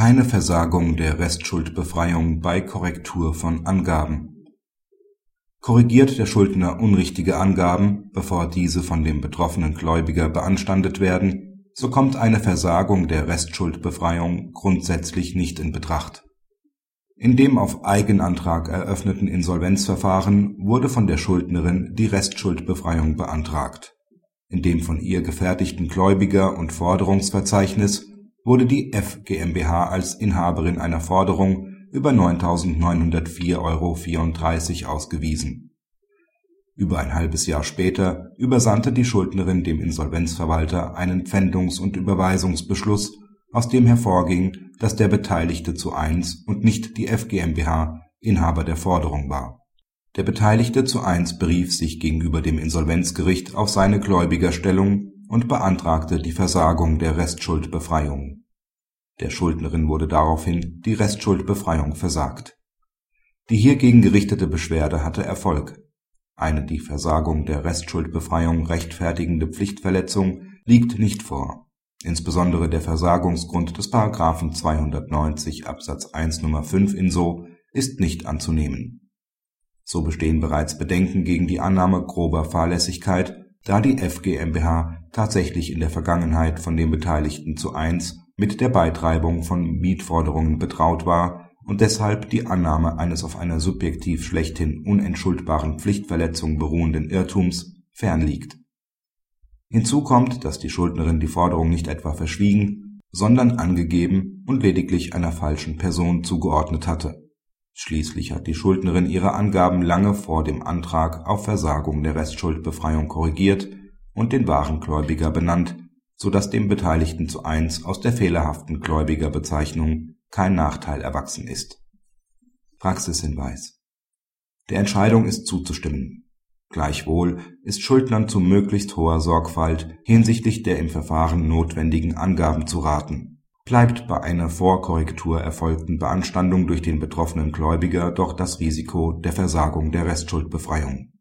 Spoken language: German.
keine Versagung der Restschuldbefreiung bei Korrektur von Angaben. Korrigiert der Schuldner unrichtige Angaben, bevor diese von dem betroffenen Gläubiger beanstandet werden, so kommt eine Versagung der Restschuldbefreiung grundsätzlich nicht in Betracht. In dem auf Eigenantrag eröffneten Insolvenzverfahren wurde von der Schuldnerin die Restschuldbefreiung beantragt. In dem von ihr gefertigten Gläubiger und Forderungsverzeichnis wurde die F GmbH als Inhaberin einer Forderung über 9.904,34 Euro ausgewiesen. Über ein halbes Jahr später übersandte die Schuldnerin dem Insolvenzverwalter einen Pfändungs und Überweisungsbeschluss, aus dem hervorging, dass der Beteiligte zu eins und nicht die F GmbH Inhaber der Forderung war. Der Beteiligte zu eins berief sich gegenüber dem Insolvenzgericht auf seine Gläubigerstellung und beantragte die Versagung der Restschuldbefreiung. Der Schuldnerin wurde daraufhin die Restschuldbefreiung versagt. Die hiergegen gerichtete Beschwerde hatte Erfolg. Eine die Versagung der Restschuldbefreiung rechtfertigende Pflichtverletzung liegt nicht vor. Insbesondere der Versagungsgrund des § 290 Absatz 1 Nr. 5 InSo ist nicht anzunehmen. So bestehen bereits Bedenken gegen die Annahme grober Fahrlässigkeit da die F GmbH tatsächlich in der Vergangenheit von den Beteiligten zu eins mit der Beitreibung von Mietforderungen betraut war und deshalb die Annahme eines auf einer subjektiv schlechthin unentschuldbaren Pflichtverletzung beruhenden Irrtums fernliegt. Hinzu kommt, dass die Schuldnerin die Forderung nicht etwa verschwiegen, sondern angegeben und lediglich einer falschen Person zugeordnet hatte. Schließlich hat die Schuldnerin ihre Angaben lange vor dem Antrag auf Versagung der Restschuldbefreiung korrigiert und den wahren Gläubiger benannt, so dass dem Beteiligten zu eins aus der fehlerhaften Gläubigerbezeichnung kein Nachteil erwachsen ist. Praxishinweis Der Entscheidung ist zuzustimmen. Gleichwohl ist Schuldnern zu möglichst hoher Sorgfalt hinsichtlich der im Verfahren notwendigen Angaben zu raten. Bleibt bei einer vor Korrektur erfolgten Beanstandung durch den betroffenen Gläubiger doch das Risiko der Versagung der Restschuldbefreiung